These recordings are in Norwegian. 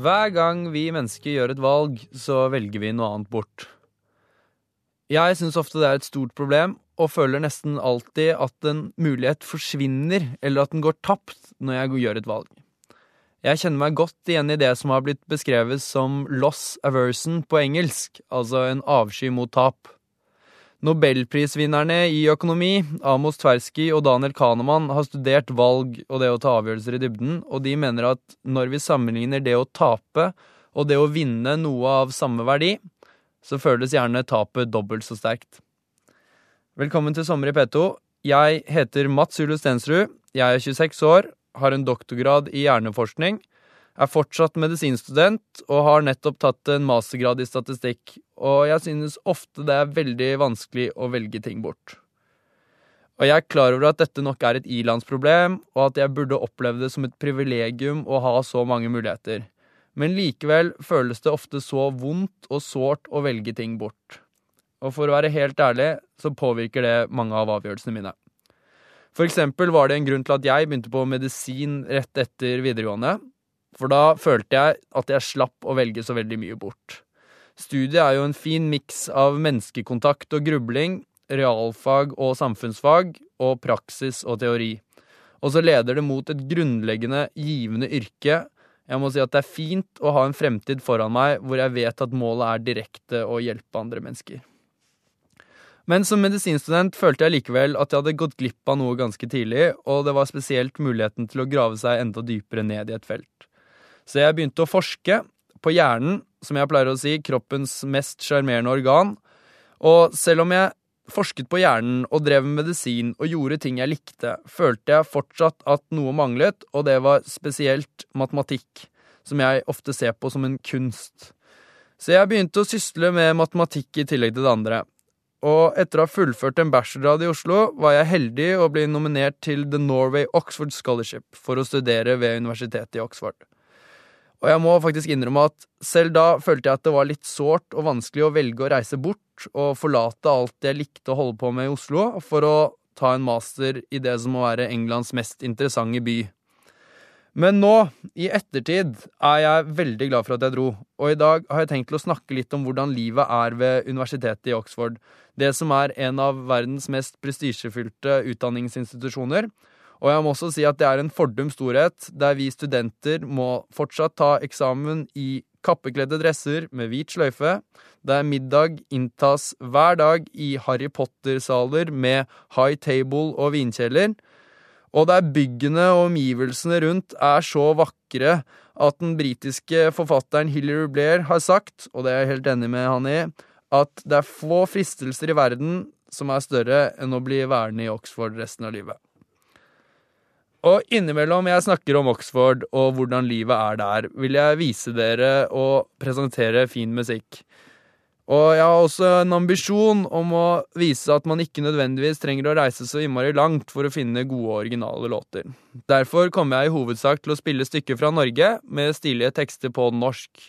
Hver gang vi mennesker gjør et valg, så velger vi noe annet bort. Jeg syns ofte det er et stort problem, og føler nesten alltid at en mulighet forsvinner, eller at den går tapt, når jeg gjør et valg. Jeg kjenner meg godt igjen i det som har blitt beskrevet som loss aversion på engelsk, altså en avsky mot tap. Nobelprisvinnerne i økonomi, Amos Tversky og Daniel Kahneman, har studert valg og det å ta avgjørelser i dybden, og de mener at når vi sammenligner det å tape og det å vinne noe av samme verdi, så føles gjerne tapet dobbelt så sterkt. Velkommen til Sommer i P2. Jeg heter Mats Ulu Stensrud. Jeg er 26 år, har en doktorgrad i hjerneforskning er fortsatt medisinstudent og har nettopp tatt en mastergrad i statistikk, og jeg synes ofte det er veldig vanskelig å velge ting bort. Og jeg er klar over at dette nok er et ilandsproblem, og at jeg burde oppleve det som et privilegium å ha så mange muligheter. Men likevel føles det ofte så vondt og sårt å velge ting bort. Og for å være helt ærlig, så påvirker det mange av avgjørelsene mine. For eksempel var det en grunn til at jeg begynte på medisin rett etter videregående, for da følte jeg at jeg slapp å velge så veldig mye bort. Studiet er jo en fin miks av menneskekontakt og grubling, realfag og samfunnsfag, og praksis og teori. Og så leder det mot et grunnleggende givende yrke. Jeg må si at det er fint å ha en fremtid foran meg hvor jeg vet at målet er direkte å hjelpe andre mennesker. Men som medisinstudent følte jeg likevel at jeg hadde gått glipp av noe ganske tidlig, og det var spesielt muligheten til å grave seg enda dypere ned i et felt. Så jeg begynte å forske på hjernen, som jeg pleier å si, kroppens mest sjarmerende organ. Og selv om jeg forsket på hjernen og drev med medisin og gjorde ting jeg likte, følte jeg fortsatt at noe manglet, og det var spesielt matematikk, som jeg ofte ser på som en kunst. Så jeg begynte å sysle med matematikk i tillegg til det andre. Og etter å ha fullført en bachelorgrad i Oslo, var jeg heldig å bli nominert til The Norway Oxford Scholarship for å studere ved Universitetet i Oxford. Og jeg må faktisk innrømme at selv da følte jeg at det var litt sårt og vanskelig å velge å reise bort og forlate alt jeg likte å holde på med i Oslo, for å ta en master i det som må være Englands mest interessante by. Men nå, i ettertid, er jeg veldig glad for at jeg dro, og i dag har jeg tenkt til å snakke litt om hvordan livet er ved universitetet i Oxford, det som er en av verdens mest prestisjefylte utdanningsinstitusjoner, og jeg må også si at det er en fordum storhet, der vi studenter må fortsatt ta eksamen i kappekledde dresser med hvit sløyfe, der middag inntas hver dag i Harry Potter-saler med high table og vinkjeller, og der byggene og omgivelsene rundt er så vakre at den britiske forfatteren Hilary Blair har sagt, og det er jeg helt enig med han i, at det er få fristelser i verden som er større enn å bli værende i Oxford resten av livet. Og innimellom jeg snakker om Oxford og hvordan livet er der, vil jeg vise dere og presentere fin musikk. Og jeg har også en ambisjon om å vise at man ikke nødvendigvis trenger å reise så innmari langt for å finne gode, originale låter. Derfor kommer jeg i hovedsak til å spille stykker fra Norge med stilige tekster på norsk.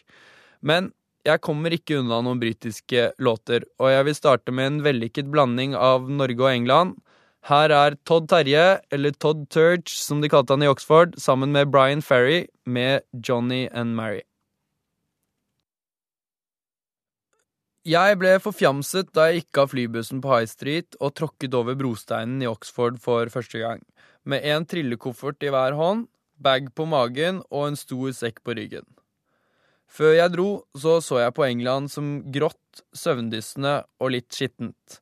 Men jeg kommer ikke unna noen britiske låter, og jeg vil starte med en vellykket blanding av Norge og England. Her er Todd Terje, eller Todd Turge som de kalte han i Oxford, sammen med Brian Ferry med Johnny and Mary. Jeg ble forfjamset da jeg gikk av flybussen på High Street og tråkket over brosteinen i Oxford for første gang, med en trillekoffert i hver hånd, bag på magen og en stor sekk på ryggen. Før jeg dro, så så jeg på England som grått, søvndyssende og litt skittent.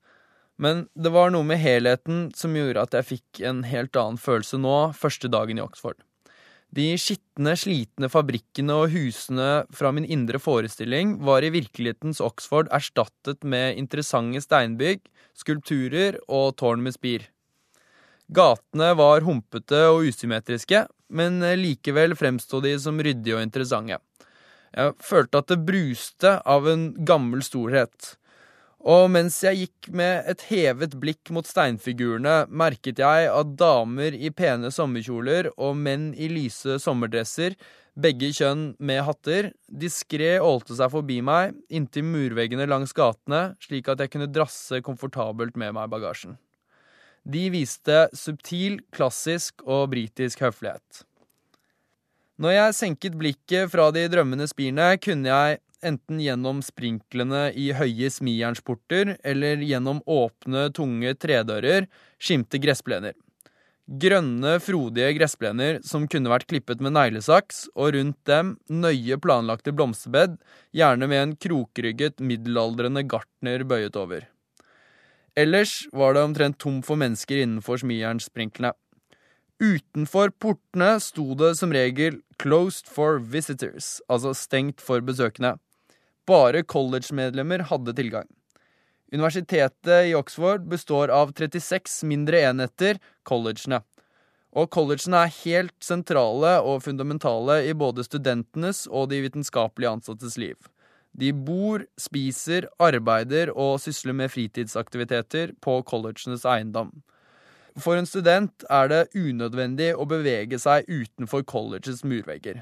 Men det var noe med helheten som gjorde at jeg fikk en helt annen følelse nå, første dagen i Oxford. De skitne, slitne fabrikkene og husene fra min indre forestilling var i virkelighetens Oxford erstattet med interessante steinbygg, skulpturer og tårn med spir. Gatene var humpete og usymmetriske, men likevel fremsto de som ryddige og interessante. Jeg følte at det bruste av en gammel storhet. Og mens jeg gikk med et hevet blikk mot steinfigurene, merket jeg at damer i pene sommerkjoler og menn i lyse sommerdresser, begge kjønn med hatter, diskré ålte seg forbi meg inntil murveggene langs gatene, slik at jeg kunne drasse komfortabelt med meg bagasjen. De viste subtil, klassisk og britisk høflighet. Når jeg senket blikket fra de drømmende spirene, kunne jeg enten gjennom sprinklene i høye smijernsporter eller gjennom åpne, tunge tredører skimte gressplener. Grønne, frodige gressplener som kunne vært klippet med neglesaks, og rundt dem nøye planlagte blomsterbed, gjerne med en krokrygget, middelaldrende gartner bøyet over. Ellers var det omtrent tomt for mennesker innenfor smijernsprinklene. Utenfor portene sto det som regel 'closed for visitors', altså stengt for besøkende. Bare college-medlemmer hadde tilgang. Universitetet i Oxford består av 36 mindre enheter, collegene. Og collegene er helt sentrale og fundamentale i både studentenes og de vitenskapelig ansattes liv. De bor, spiser, arbeider og sysler med fritidsaktiviteter på collegenes eiendom. For en student er det unødvendig å bevege seg utenfor colleges murvegger.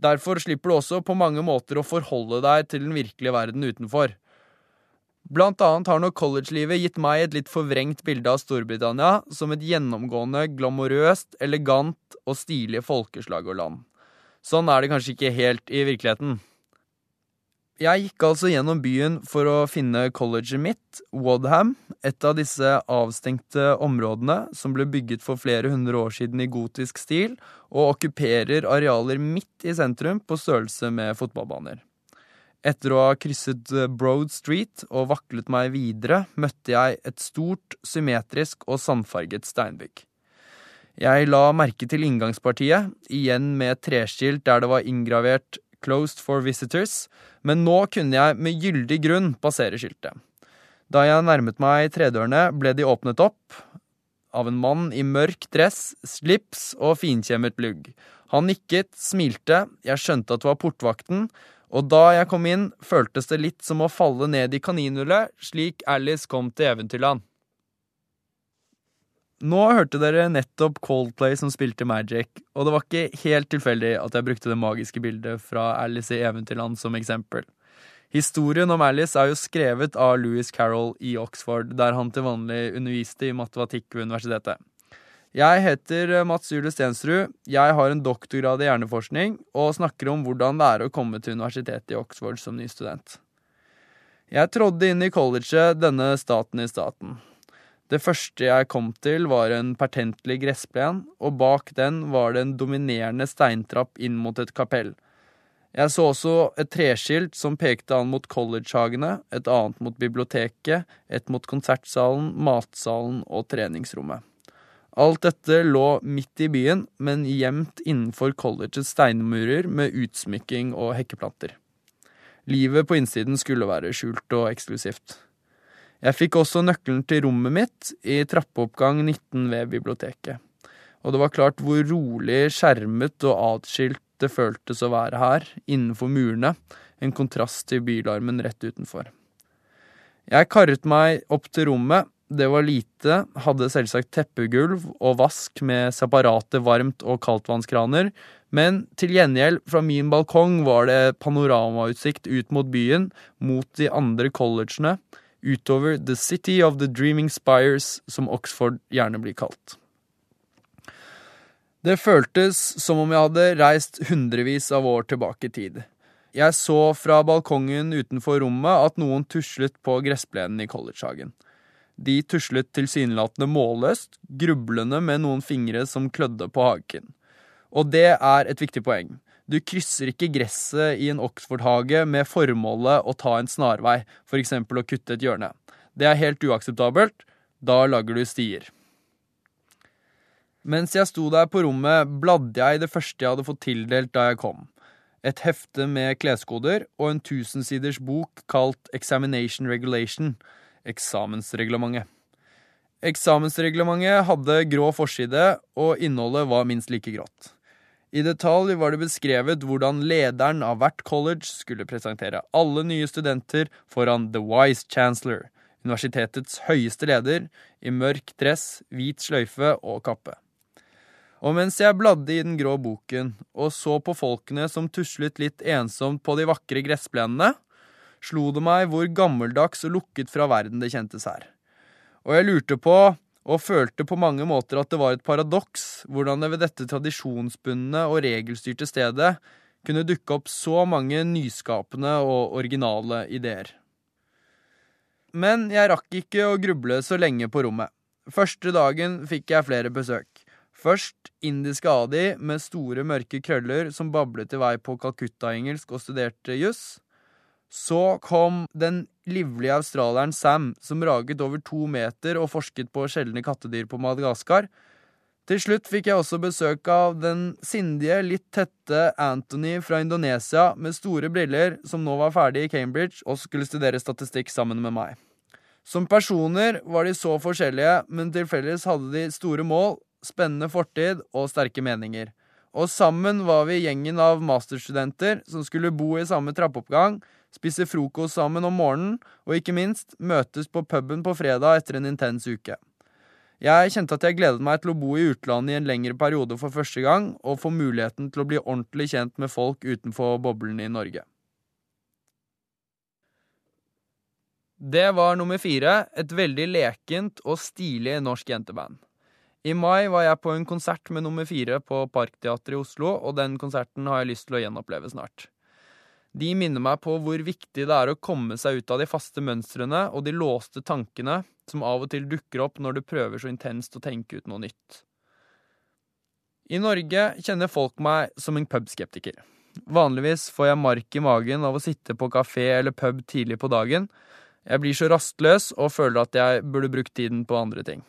Derfor slipper du også på mange måter å forholde deg til den virkelige verden utenfor. Blant annet har nok collegelivet gitt meg et litt forvrengt bilde av Storbritannia som et gjennomgående glamorøst, elegant og stilig folkeslag og land. Sånn er det kanskje ikke helt i virkeligheten. Jeg gikk altså gjennom byen for å finne colleget mitt, Wadham, et av disse avstengte områdene som ble bygget for flere hundre år siden i gotisk stil, og okkuperer arealer midt i sentrum på størrelse med fotballbaner. Etter å ha krysset Broad Street og vaklet meg videre, møtte jeg et stort, symmetrisk og sandfarget steinbygg. Jeg la merke til inngangspartiet, igjen med treskilt der det var inngravert 'Closed for Visitors', men nå kunne jeg med gyldig grunn passere skiltet. Da jeg nærmet meg tredørene, ble de åpnet opp av en mann i mørk dress, slips og finkjemmet lugg. Han nikket, smilte, jeg skjønte at det var portvakten, og da jeg kom inn, føltes det litt som å falle ned i kaninhullet, slik Alice kom til Eventyrland. Nå hørte dere nettopp Coldplay som spilte Magic, og det var ikke helt tilfeldig at jeg brukte det magiske bildet fra Alice i Eventyrland som eksempel. Historien om Alice er jo skrevet av Louis Carroll i Oxford, der han til vanlig underviste i matematikk ved universitetet. Jeg heter Mats Jule Stensrud, jeg har en doktorgrad i hjerneforskning, og snakker om hvordan det er å komme til universitetet i Oxford som ny student. Jeg trådde inn i colleget, denne staten i staten. Det første jeg kom til, var en pertentlig gressplen, og bak den var det en dominerende steintrapp inn mot et kapell. Jeg så også et treskilt som pekte an mot collegehagene, et annet mot biblioteket, et mot konsertsalen, matsalen og treningsrommet. Alt dette lå midt i byen, men gjemt innenfor collegets steinmurer med utsmykking og hekkeplanter. Livet på innsiden skulle være skjult og eksklusivt. Jeg fikk også nøkkelen til rommet mitt i trappeoppgang 19 ved biblioteket. Og det var klart hvor rolig, skjermet og atskilt det føltes å være her, innenfor murene, en kontrast til bylarmen rett utenfor. Jeg karret meg opp til rommet, det var lite, hadde selvsagt teppegulv og vask med separate varmt- og kaldtvannskraner, men til gjengjeld, fra min balkong var det panoramautsikt ut mot byen, mot de andre collegene, utover The City of the Dreaming Spires, som Oxford gjerne blir kalt. Det føltes som om jeg hadde reist hundrevis av år tilbake i tid. Jeg så fra balkongen utenfor rommet at noen tuslet på gressplenen i collegehagen. De tuslet tilsynelatende målløst, grublende med noen fingre som klødde på haken. Og det er et viktig poeng. Du krysser ikke gresset i en Oxford-hage med formålet å ta en snarvei, f.eks. å kutte et hjørne. Det er helt uakseptabelt. Da lager du stier. Mens jeg sto der på rommet, bladde jeg i det første jeg hadde fått tildelt da jeg kom. Et hefte med kleskoder og en tusensiders bok kalt Examination Regulation, eksamensreglementet. Eksamensreglementet hadde grå forside, og innholdet var minst like grått. I detalj var det beskrevet hvordan lederen av hvert college skulle presentere alle nye studenter foran The Wise Chancellor, universitetets høyeste leder, i mørk dress, hvit sløyfe og kappe. Og mens jeg bladde i den grå boken og så på folkene som tuslet litt ensomt på de vakre gressplenene, slo det meg hvor gammeldags og lukket fra verden det kjentes her. Og jeg lurte på og følte på mange måter at det var et paradoks hvordan det ved dette tradisjonsbundne og regelstyrte stedet kunne dukke opp så mange nyskapende og originale ideer. Men jeg rakk ikke å gruble så lenge på rommet. Første dagen fikk jeg flere besøk. Først indiske Adi med store, mørke krøller som bablet i vei på Calcutta-engelsk og studerte juss. Så kom den livlige australieren Sam, som raget over to meter og forsket på sjeldne kattedyr på Madagaskar. Til slutt fikk jeg også besøk av den sindige, litt tette Anthony fra Indonesia med store briller, som nå var ferdig i Cambridge og skulle studere statistikk sammen med meg. Som personer var de så forskjellige, men til felles hadde de store mål, spennende fortid og sterke meninger. Og sammen var vi gjengen av masterstudenter som skulle bo i samme trappeoppgang, spise frokost sammen om morgenen, og ikke minst møtes på puben på fredag etter en intens uke. Jeg kjente at jeg gledet meg til å bo i utlandet i en lengre periode for første gang, og få muligheten til å bli ordentlig kjent med folk utenfor boblene i Norge. Det var nummer fire, et veldig lekent og stilig norsk jenteband. I mai var jeg på en konsert med nummer fire på Parkteatret i Oslo, og den konserten har jeg lyst til å gjenoppleve snart. De minner meg på hvor viktig det er å komme seg ut av de faste mønstrene og de låste tankene som av og til dukker opp når du prøver så intenst å tenke ut noe nytt. I Norge kjenner folk meg som en pubskeptiker. Vanligvis får jeg mark i magen av å sitte på kafé eller pub tidlig på dagen. Jeg blir så rastløs og føler at jeg burde brukt tiden på andre ting.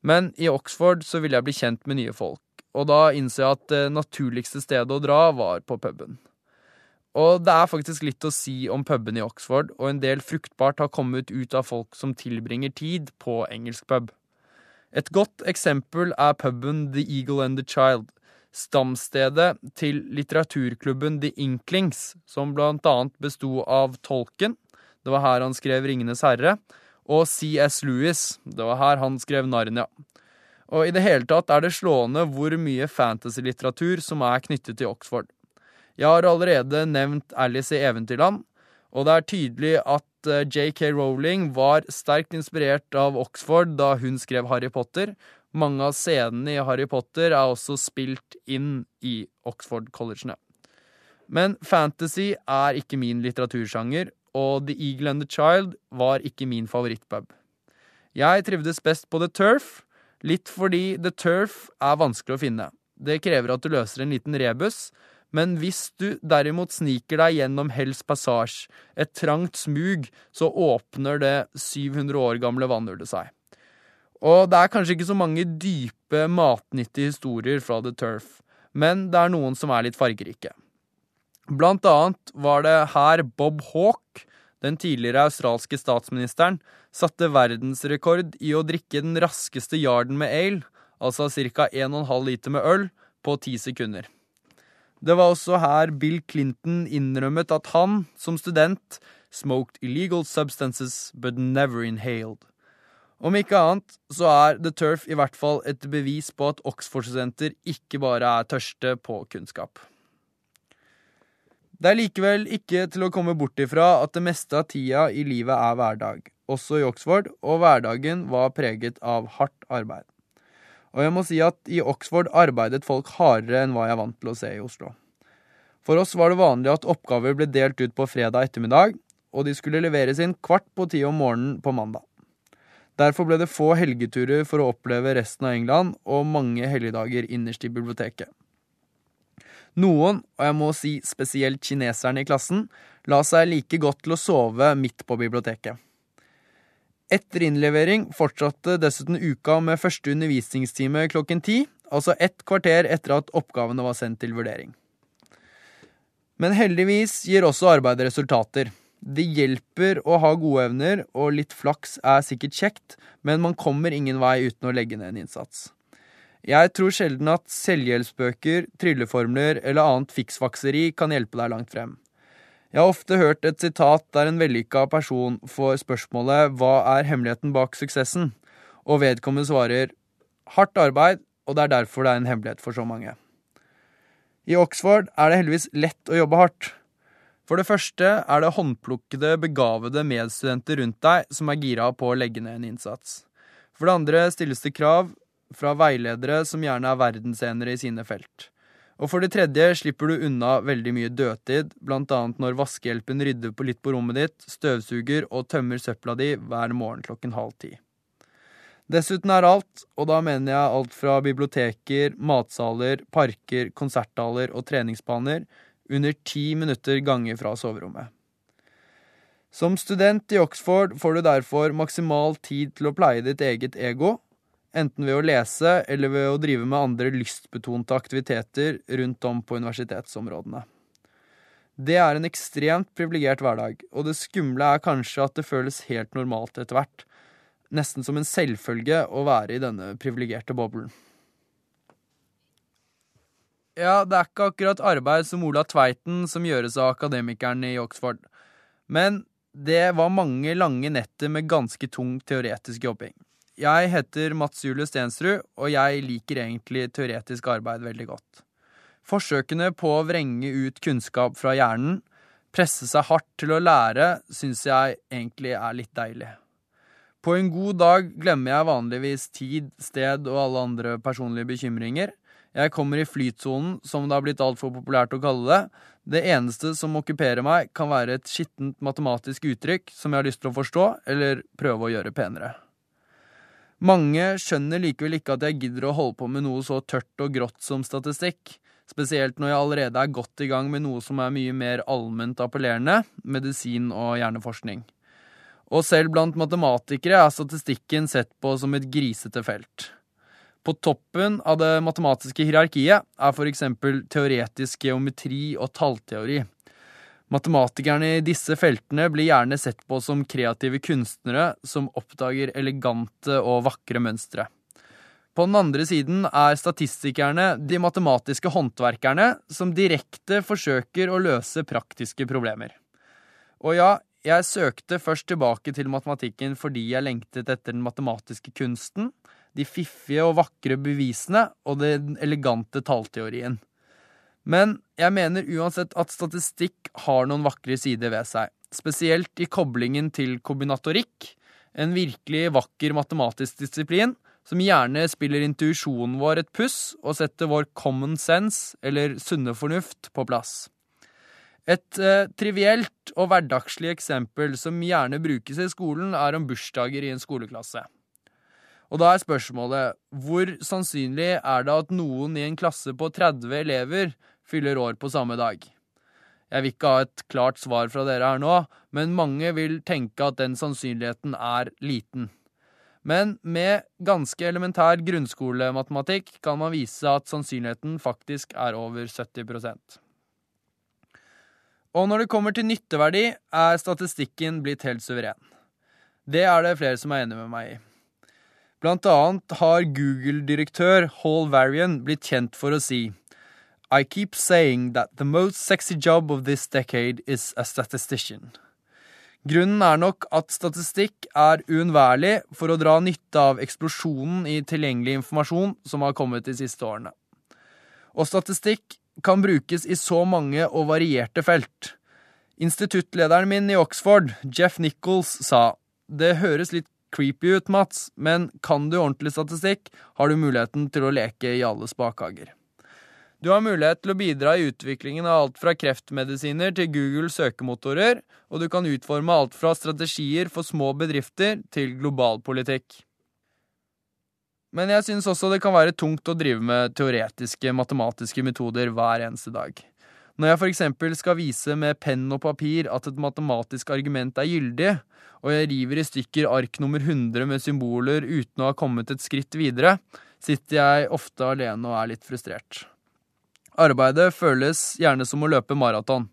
Men i Oxford så ville jeg bli kjent med nye folk, og da innså jeg at det naturligste stedet å dra var på puben. Og det er faktisk litt å si om puben i Oxford, og en del fruktbart har kommet ut av folk som tilbringer tid på engelsk pub. Et godt eksempel er puben The Eagle and the Child, stamstedet til litteraturklubben The Inklings, som blant annet besto av Tolken, det var her han skrev Ringenes herre, og CS Lewis, det var her han skrev Narnia. Og i det hele tatt er det slående hvor mye fantasy-litteratur som er knyttet til Oxford. Jeg har allerede nevnt Alice i Eventyrland, og det er tydelig at eh, JK Rowling var sterkt inspirert av Oxford da hun skrev Harry Potter. Mange av scenene i Harry Potter er også spilt inn i Oxford-collegene. Men fantasy er ikke min litteratursjanger, og The Eagle and the Child var ikke min favorittpub. Jeg trivdes best på The Turf, litt fordi The Turf er vanskelig å finne. Det krever at du løser en liten rebus, men hvis du derimot sniker deg gjennom Hells Passage, et trangt smug, så åpner det 700 år gamle vannhullet seg. Og det er kanskje ikke så mange dype, matnyttige historier fra The Turf, men det er noen som er litt fargerike. Blant annet var det her Bob Hawke, den tidligere australske statsministeren, satte verdensrekord i å drikke den raskeste yarden med ale, altså ca. 1,5 liter med øl, på ti sekunder. Det var også her Bill Clinton innrømmet at han, som student, smoked illegal substances but never inhaled. Om ikke annet så er The Turf i hvert fall et bevis på at Oxford-studenter ikke bare er tørste på kunnskap. Det er likevel ikke til å komme bort ifra at det meste av tida i livet er hverdag, også i Oxford, og hverdagen var preget av hardt arbeid. Og jeg må si at i Oxford arbeidet folk hardere enn hva jeg er vant til å se i Oslo. For oss var det vanlig at oppgaver ble delt ut på fredag ettermiddag, og de skulle leveres inn kvart på ti om morgenen på mandag. Derfor ble det få helgeturer for å oppleve resten av England og mange helligdager innerst i biblioteket. Noen, og jeg må si spesielt kineserne i klassen, la seg like godt til å sove midt på biblioteket. Etter innlevering fortsatte dessuten uka med første undervisningstime klokken ti, altså ett kvarter etter at oppgavene var sendt til vurdering. Men heldigvis gir også arbeidet resultater. Det hjelper å ha gode evner, og litt flaks er sikkert kjekt, men man kommer ingen vei uten å legge ned en innsats. Jeg tror sjelden at selvhjelpsbøker, trylleformler eller annet fiksfakseri kan hjelpe deg langt frem. Jeg har ofte hørt et sitat der en vellykka person får spørsmålet 'Hva er hemmeligheten bak suksessen?' og vedkommende svarer 'hardt arbeid, og det er derfor det er en hemmelighet for så mange'. I Oxford er det heldigvis lett å jobbe hardt. For det første er det håndplukkede, begavede medstudenter rundt deg som er gira på å legge ned en innsats. For det andre stilles det krav fra veiledere som gjerne er verdensenere i sine felt. Og for det tredje slipper du unna veldig mye dødtid, blant annet når vaskehjelpen rydder på litt på rommet ditt, støvsuger og tømmer søpla di hver morgen klokken halv ti. Dessuten er alt, og da mener jeg alt fra biblioteker, matsaler, parker, konserthaller og treningsbaner, under ti minutter gange fra soverommet. Som student i Oxford får du derfor maksimal tid til å pleie ditt eget ego, enten ved å lese eller ved å drive med andre lystbetonte aktiviteter rundt om på universitetsområdene. Det er en ekstremt privilegert hverdag, og det skumle er kanskje at det føles helt normalt etter hvert, nesten som en selvfølge å være i denne privilegerte boblen. Ja, det er ikke akkurat arbeid som Ola Tveiten som gjøres av akademikeren i Oxford, men det var mange lange netter med ganske tung teoretisk jobbing. Jeg heter Mats Julius Stensrud, og jeg liker egentlig teoretisk arbeid veldig godt. Forsøkene på å vrenge ut kunnskap fra hjernen, presse seg hardt til å lære, syns jeg egentlig er litt deilig. På en god dag glemmer jeg vanligvis tid, sted og alle andre personlige bekymringer. Jeg kommer i flytsonen, som det har blitt altfor populært å kalle det. Det eneste som okkuperer meg, kan være et skittent matematisk uttrykk som jeg har lyst til å forstå, eller prøve å gjøre penere. Mange skjønner likevel ikke at jeg gidder å holde på med noe så tørt og grått som statistikk, spesielt når jeg allerede er godt i gang med noe som er mye mer allment appellerende, medisin og hjerneforskning. Og selv blant matematikere er statistikken sett på som et grisete felt. På toppen av det matematiske hierarkiet er for eksempel teoretisk geometri og tallteori. Matematikerne i disse feltene blir gjerne sett på som kreative kunstnere som oppdager elegante og vakre mønstre. På den andre siden er statistikerne de matematiske håndverkerne som direkte forsøker å løse praktiske problemer. Og ja, jeg søkte først tilbake til matematikken fordi jeg lengtet etter den matematiske kunsten, de fiffige og vakre bevisene og den elegante tallteorien. Men jeg mener uansett at statistikk har noen vakre sider ved seg, spesielt i koblingen til kombinatorikk, en virkelig vakker matematisk disiplin som gjerne spiller intuisjonen vår et puss og setter vår common sense, eller sunne fornuft, på plass. Et eh, trivielt og hverdagslig eksempel som gjerne brukes i skolen, er om bursdager i en skoleklasse. Og da er spørsmålet hvor sannsynlig er det at noen i en klasse på 30 elever fyller år på samme dag? Jeg vil ikke ha et klart svar fra dere her nå, men mange vil tenke at den sannsynligheten er liten. Men med ganske elementær grunnskolematematikk kan man vise at sannsynligheten faktisk er over 70% og når det kommer til nytteverdi, er statistikken blitt helt suveren. Det er det flere som er enig med meg i. Blant annet har Google-direktør Hall Varian blitt kjent for å si I keep saying that the most sexy job of this decade is a statistician. Grunnen er nok at statistikk er uunnværlig for å dra nytte av eksplosjonen i tilgjengelig informasjon som har kommet de siste årene. Og statistikk kan brukes i så mange og varierte felt. Instituttlederen min i Oxford, Jeff Nichols, sa det høres litt creepy ut, Mats, men kan du ordentlig statistikk, har du muligheten til å leke i alle spakhager. Du har mulighet til å bidra i utviklingen av alt fra kreftmedisiner til Google søkemotorer, og du kan utforme alt fra strategier for små bedrifter til globalpolitikk. Men jeg syns også det kan være tungt å drive med teoretiske matematiske metoder hver eneste dag. Når jeg for eksempel skal vise med penn og papir at et matematisk argument er gyldig, og jeg river i stykker ark nummer 100 med symboler uten å ha kommet et skritt videre, sitter jeg ofte alene og er litt frustrert. Arbeidet føles gjerne som å løpe maraton.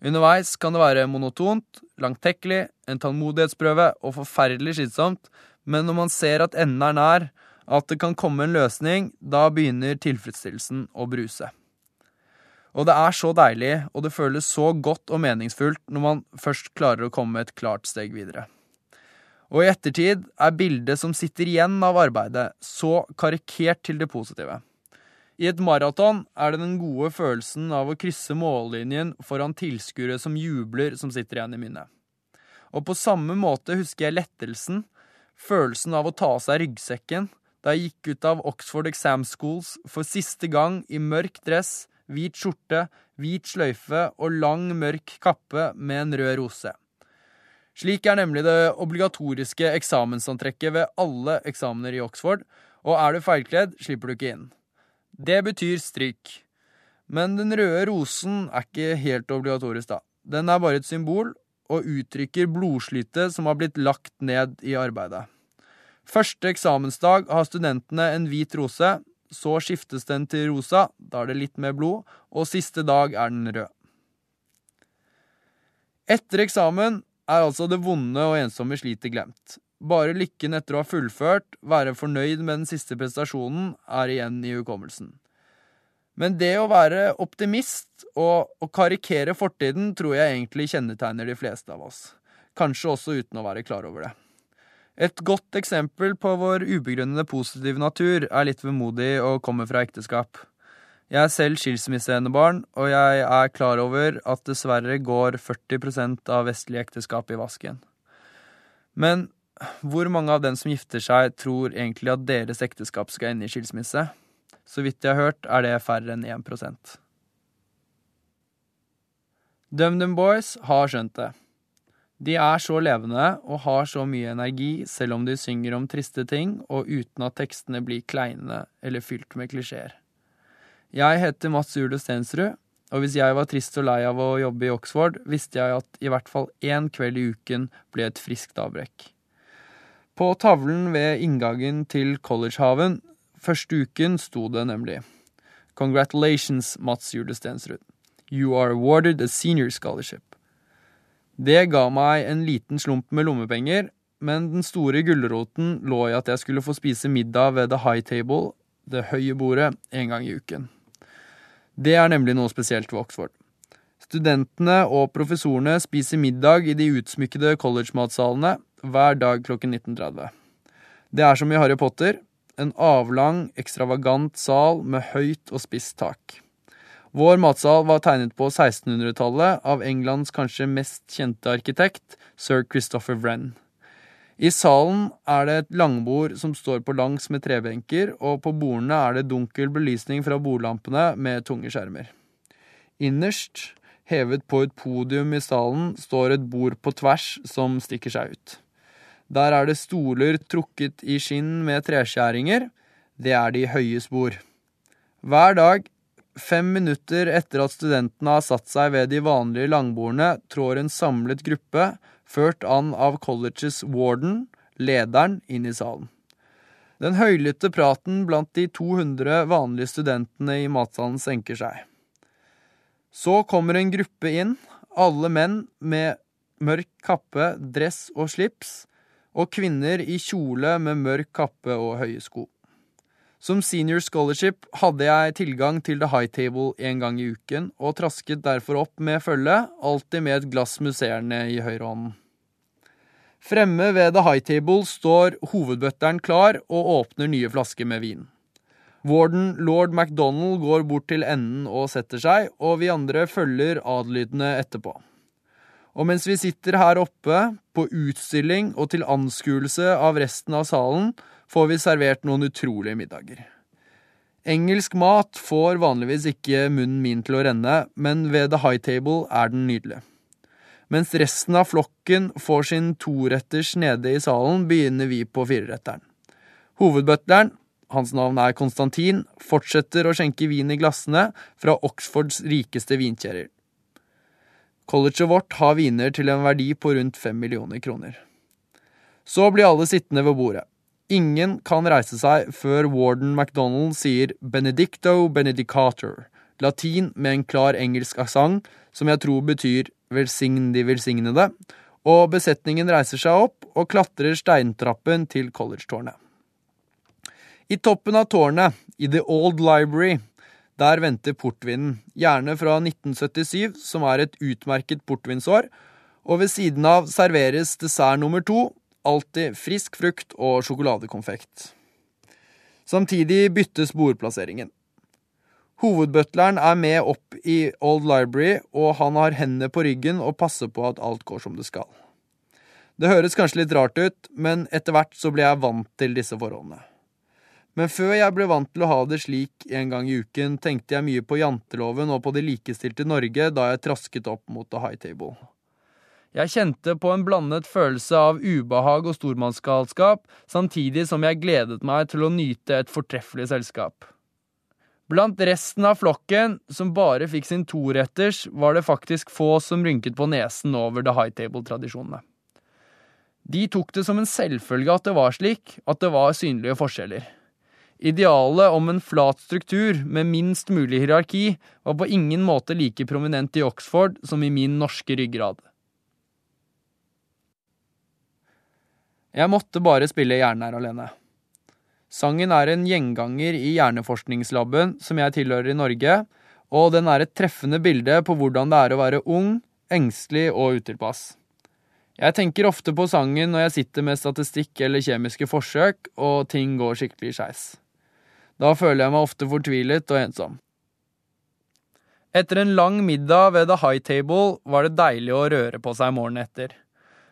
Underveis kan det være monotont, langtekkelig, en tålmodighetsprøve og forferdelig slitsomt, men når man ser at enden er nær, at det kan komme en løsning, da begynner tilfredsstillelsen å bruse. Og det er så deilig, og det føles så godt og meningsfullt når man først klarer å komme et klart steg videre. Og i ettertid er bildet som sitter igjen av arbeidet, så karikert til det positive. I et maraton er det den gode følelsen av å krysse mållinjen foran tilskuere som jubler, som sitter igjen i minnet. Og på samme måte husker jeg lettelsen følelsen av å ta av seg ryggsekken da jeg gikk ut av Oxford Exam Schools for siste gang i mørk dress, hvit skjorte, hvit sløyfe og lang, mørk kappe med en rød rose. Slik er nemlig det obligatoriske eksamensantrekket ved alle eksamener i Oxford, og er du feilkledd, slipper du ikke inn. Det betyr stryk. Men den røde rosen er ikke helt obligatorisk, da. Den er bare et symbol, og uttrykker blodslitet som har blitt lagt ned i arbeidet. Første eksamensdag har studentene en hvit rose, så skiftes den til rosa, da er det litt mer blod, og siste dag er den rød. Etter eksamen er altså det vonde og ensomme slitet glemt. Bare lykken etter å ha fullført, være fornøyd med den siste prestasjonen, er igjen i hukommelsen. Men det å være optimist og å karikere fortiden tror jeg egentlig kjennetegner de fleste av oss. Kanskje også uten å være klar over det. Et godt eksempel på vår ubegrunnede positive natur er litt vemodig og kommer fra ekteskap. Jeg er selv skilsmisseenebarn, og jeg er klar over at dessverre går 40% av vestlige ekteskap i vasken. Men hvor mange av dem som gifter seg, tror egentlig at deres ekteskap skal ende i skilsmisse? Så vidt jeg har hørt, er det færre enn 1% DumDum Boys har skjønt det. De er så levende og har så mye energi selv om de synger om triste ting og uten at tekstene blir kleine eller fylt med klisjeer. Jeg heter Mats Ule Stensrud, og hvis jeg var trist og lei av å jobbe i Oxford, visste jeg at i hvert fall én kveld i uken ble et friskt avbrekk. På tavlen ved inngangen til collegehaven første uken sto det nemlig Congratulations, Mats Jule Stensrud. You are awarded a senior scholarship. Det ga meg en liten slump med lommepenger, men den store gulroten lå i at jeg skulle få spise middag ved The High Table, det høye bordet, en gang i uken. Det er nemlig noe spesielt ved Oxford. Studentene og professorene spiser middag i de utsmykkede college-matsalene, hver dag klokken 19.30. Det er som i Harry Potter, en avlang, ekstravagant sal med høyt og spisst tak. Vår matsal var tegnet på 1600-tallet av Englands kanskje mest kjente arkitekt, sir Christopher Wren. I salen er det et langbord som står på langs med trebenker, og på bordene er det dunkel belysning fra bordlampene med tunge skjermer. Innerst, hevet på et podium i salen, står et bord på tvers som stikker seg ut. Der er det stoler trukket i skinn med treskjæringer. Det er de høye spor. Hver dag, fem minutter etter at studentene har satt seg ved de vanlige langbordene, trår en samlet gruppe, ført an av colleges warden, lederen, inn i salen. Den høylytte praten blant de 200 vanlige studentene i matsalen senker seg. Så kommer en gruppe inn, alle menn med mørk kappe, dress og slips, og kvinner i kjole med mørk kappe og høye sko. Som senior scholarship hadde jeg tilgang til The High Table en gang i uken, og trasket derfor opp med følge, alltid med et glass musserende i høyrehånden. Fremme ved The High Table står hovedbøtteren klar og åpner nye flasker med vin. Warden lord MacDonald går bort til enden og setter seg, og vi andre følger adlydende etterpå. Og mens vi sitter her oppe, på utstilling og til anskuelse av resten av salen, får vi servert noen utrolige middager. Engelsk mat får vanligvis ikke munnen min til å renne, men ved The High Table er den nydelig. Mens resten av flokken får sin toretters nede i salen, begynner vi på fireretteren. Hovedbutleren, hans navn er Konstantin, fortsetter å skjenke vin i glassene fra Oxfords rikeste vinkjeller. Colleget vårt har viner til en verdi på rundt fem millioner kroner. Så blir alle sittende ved bordet. Ingen kan reise seg før warden MacDonald sier benedicto benedicator, latin med en klar engelsk aksent, som jeg tror betyr velsign de velsignede, og besetningen reiser seg opp og klatrer steintrappen til collegetårnet. I toppen av tårnet, i The Old Library, der venter portvinen, gjerne fra 1977, som er et utmerket portvinsår, og ved siden av serveres dessert nummer to, alltid frisk frukt og sjokoladekonfekt. Samtidig byttes bordplasseringen. Hovedbutleren er med opp i Old Library, og han har hendene på ryggen og passer på at alt går som det skal. Det høres kanskje litt rart ut, men etter hvert så ble jeg vant til disse forholdene. Men før jeg ble vant til å ha det slik en gang i uken, tenkte jeg mye på janteloven og på det likestilte Norge da jeg trasket opp mot the high table. Jeg kjente på en blandet følelse av ubehag og stormannsgalskap, samtidig som jeg gledet meg til å nyte et fortreffelig selskap. Blant resten av flokken, som bare fikk sin toretters, var det faktisk få som rynket på nesen over the high table-tradisjonene. De tok det som en selvfølge at det var slik, at det var synlige forskjeller. Idealet om en flat struktur med minst mulig hierarki var på ingen måte like prominent i Oxford som i min norske ryggrad. Jeg måtte bare spille Hjernen er alene. Sangen er en gjenganger i hjerneforskningslaben som jeg tilhører i Norge, og den er et treffende bilde på hvordan det er å være ung, engstelig og utilpass. Jeg tenker ofte på sangen når jeg sitter med statistikk eller kjemiske forsøk, og ting går skikkelig skeis. Da føler jeg meg ofte fortvilet og ensom. Etter en lang middag ved The High Table var det deilig å røre på seg morgenen etter.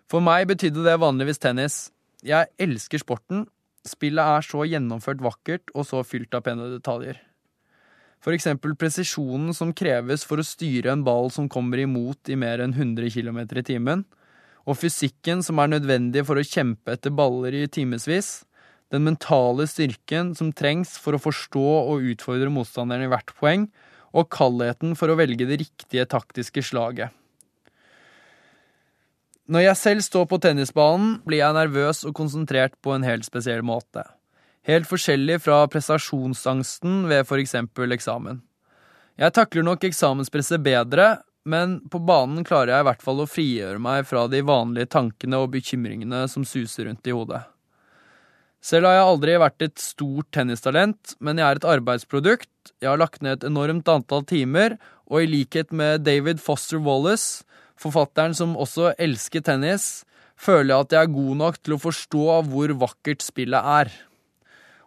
For meg betydde det vanligvis tennis. Jeg elsker sporten, Spillet er så gjennomført vakkert og så fylt av pene detaljer. For eksempel presisjonen som kreves for å styre en ball som kommer imot i mer enn 100 km i timen, og fysikken som er nødvendig for å kjempe etter baller i timevis, den mentale styrken som trengs for å forstå og utfordre motstanderen i hvert poeng, og kaldheten for å velge det riktige taktiske slaget. Når jeg selv står på tennisbanen, blir jeg nervøs og konsentrert på en helt spesiell måte. Helt forskjellig fra prestasjonsangsten ved for eksempel eksamen. Jeg takler nok eksamenspresset bedre, men på banen klarer jeg i hvert fall å frigjøre meg fra de vanlige tankene og bekymringene som suser rundt i hodet. Selv har jeg aldri vært et stort tennistalent, men jeg er et arbeidsprodukt, jeg har lagt ned et enormt antall timer, og i likhet med David Foster Wallace forfatteren som også elsker tennis, føler jeg at jeg er god nok til å forstå hvor vakkert spillet er.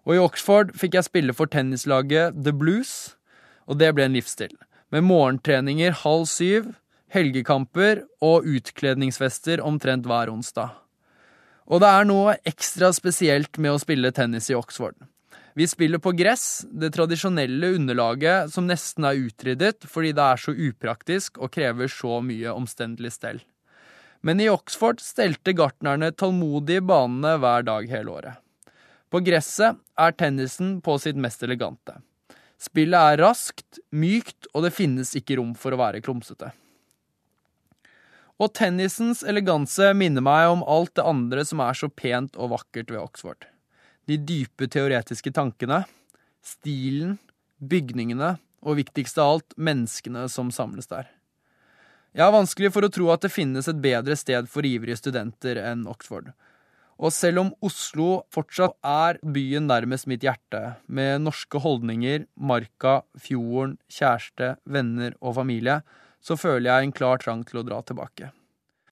Og i Oxford fikk jeg spille for tennislaget The Blues, og det ble en livsstil. Med morgentreninger halv syv, helgekamper og utkledningsfester omtrent hver onsdag. Og det er noe ekstra spesielt med å spille tennis i Oxford. Vi spiller på gress, det tradisjonelle underlaget som nesten er utryddet fordi det er så upraktisk og krever så mye omstendelig stell. Men i Oxford stelte gartnerne tålmodig banene hver dag hele året. På gresset er tennisen på sitt mest elegante. Spillet er raskt, mykt, og det finnes ikke rom for å være klumsete. Og tennisens eleganse minner meg om alt det andre som er så pent og vakkert ved Oxford de dype teoretiske tankene, stilen, bygningene og viktigst av alt, menneskene som samles der. Jeg har vanskelig for å tro at det finnes et bedre sted for ivrige studenter enn Oxford. Og selv om Oslo fortsatt er byen nærmest mitt hjerte, med norske holdninger, marka, fjorden, kjæreste, venner og familie, så føler jeg en klar trang til å dra tilbake.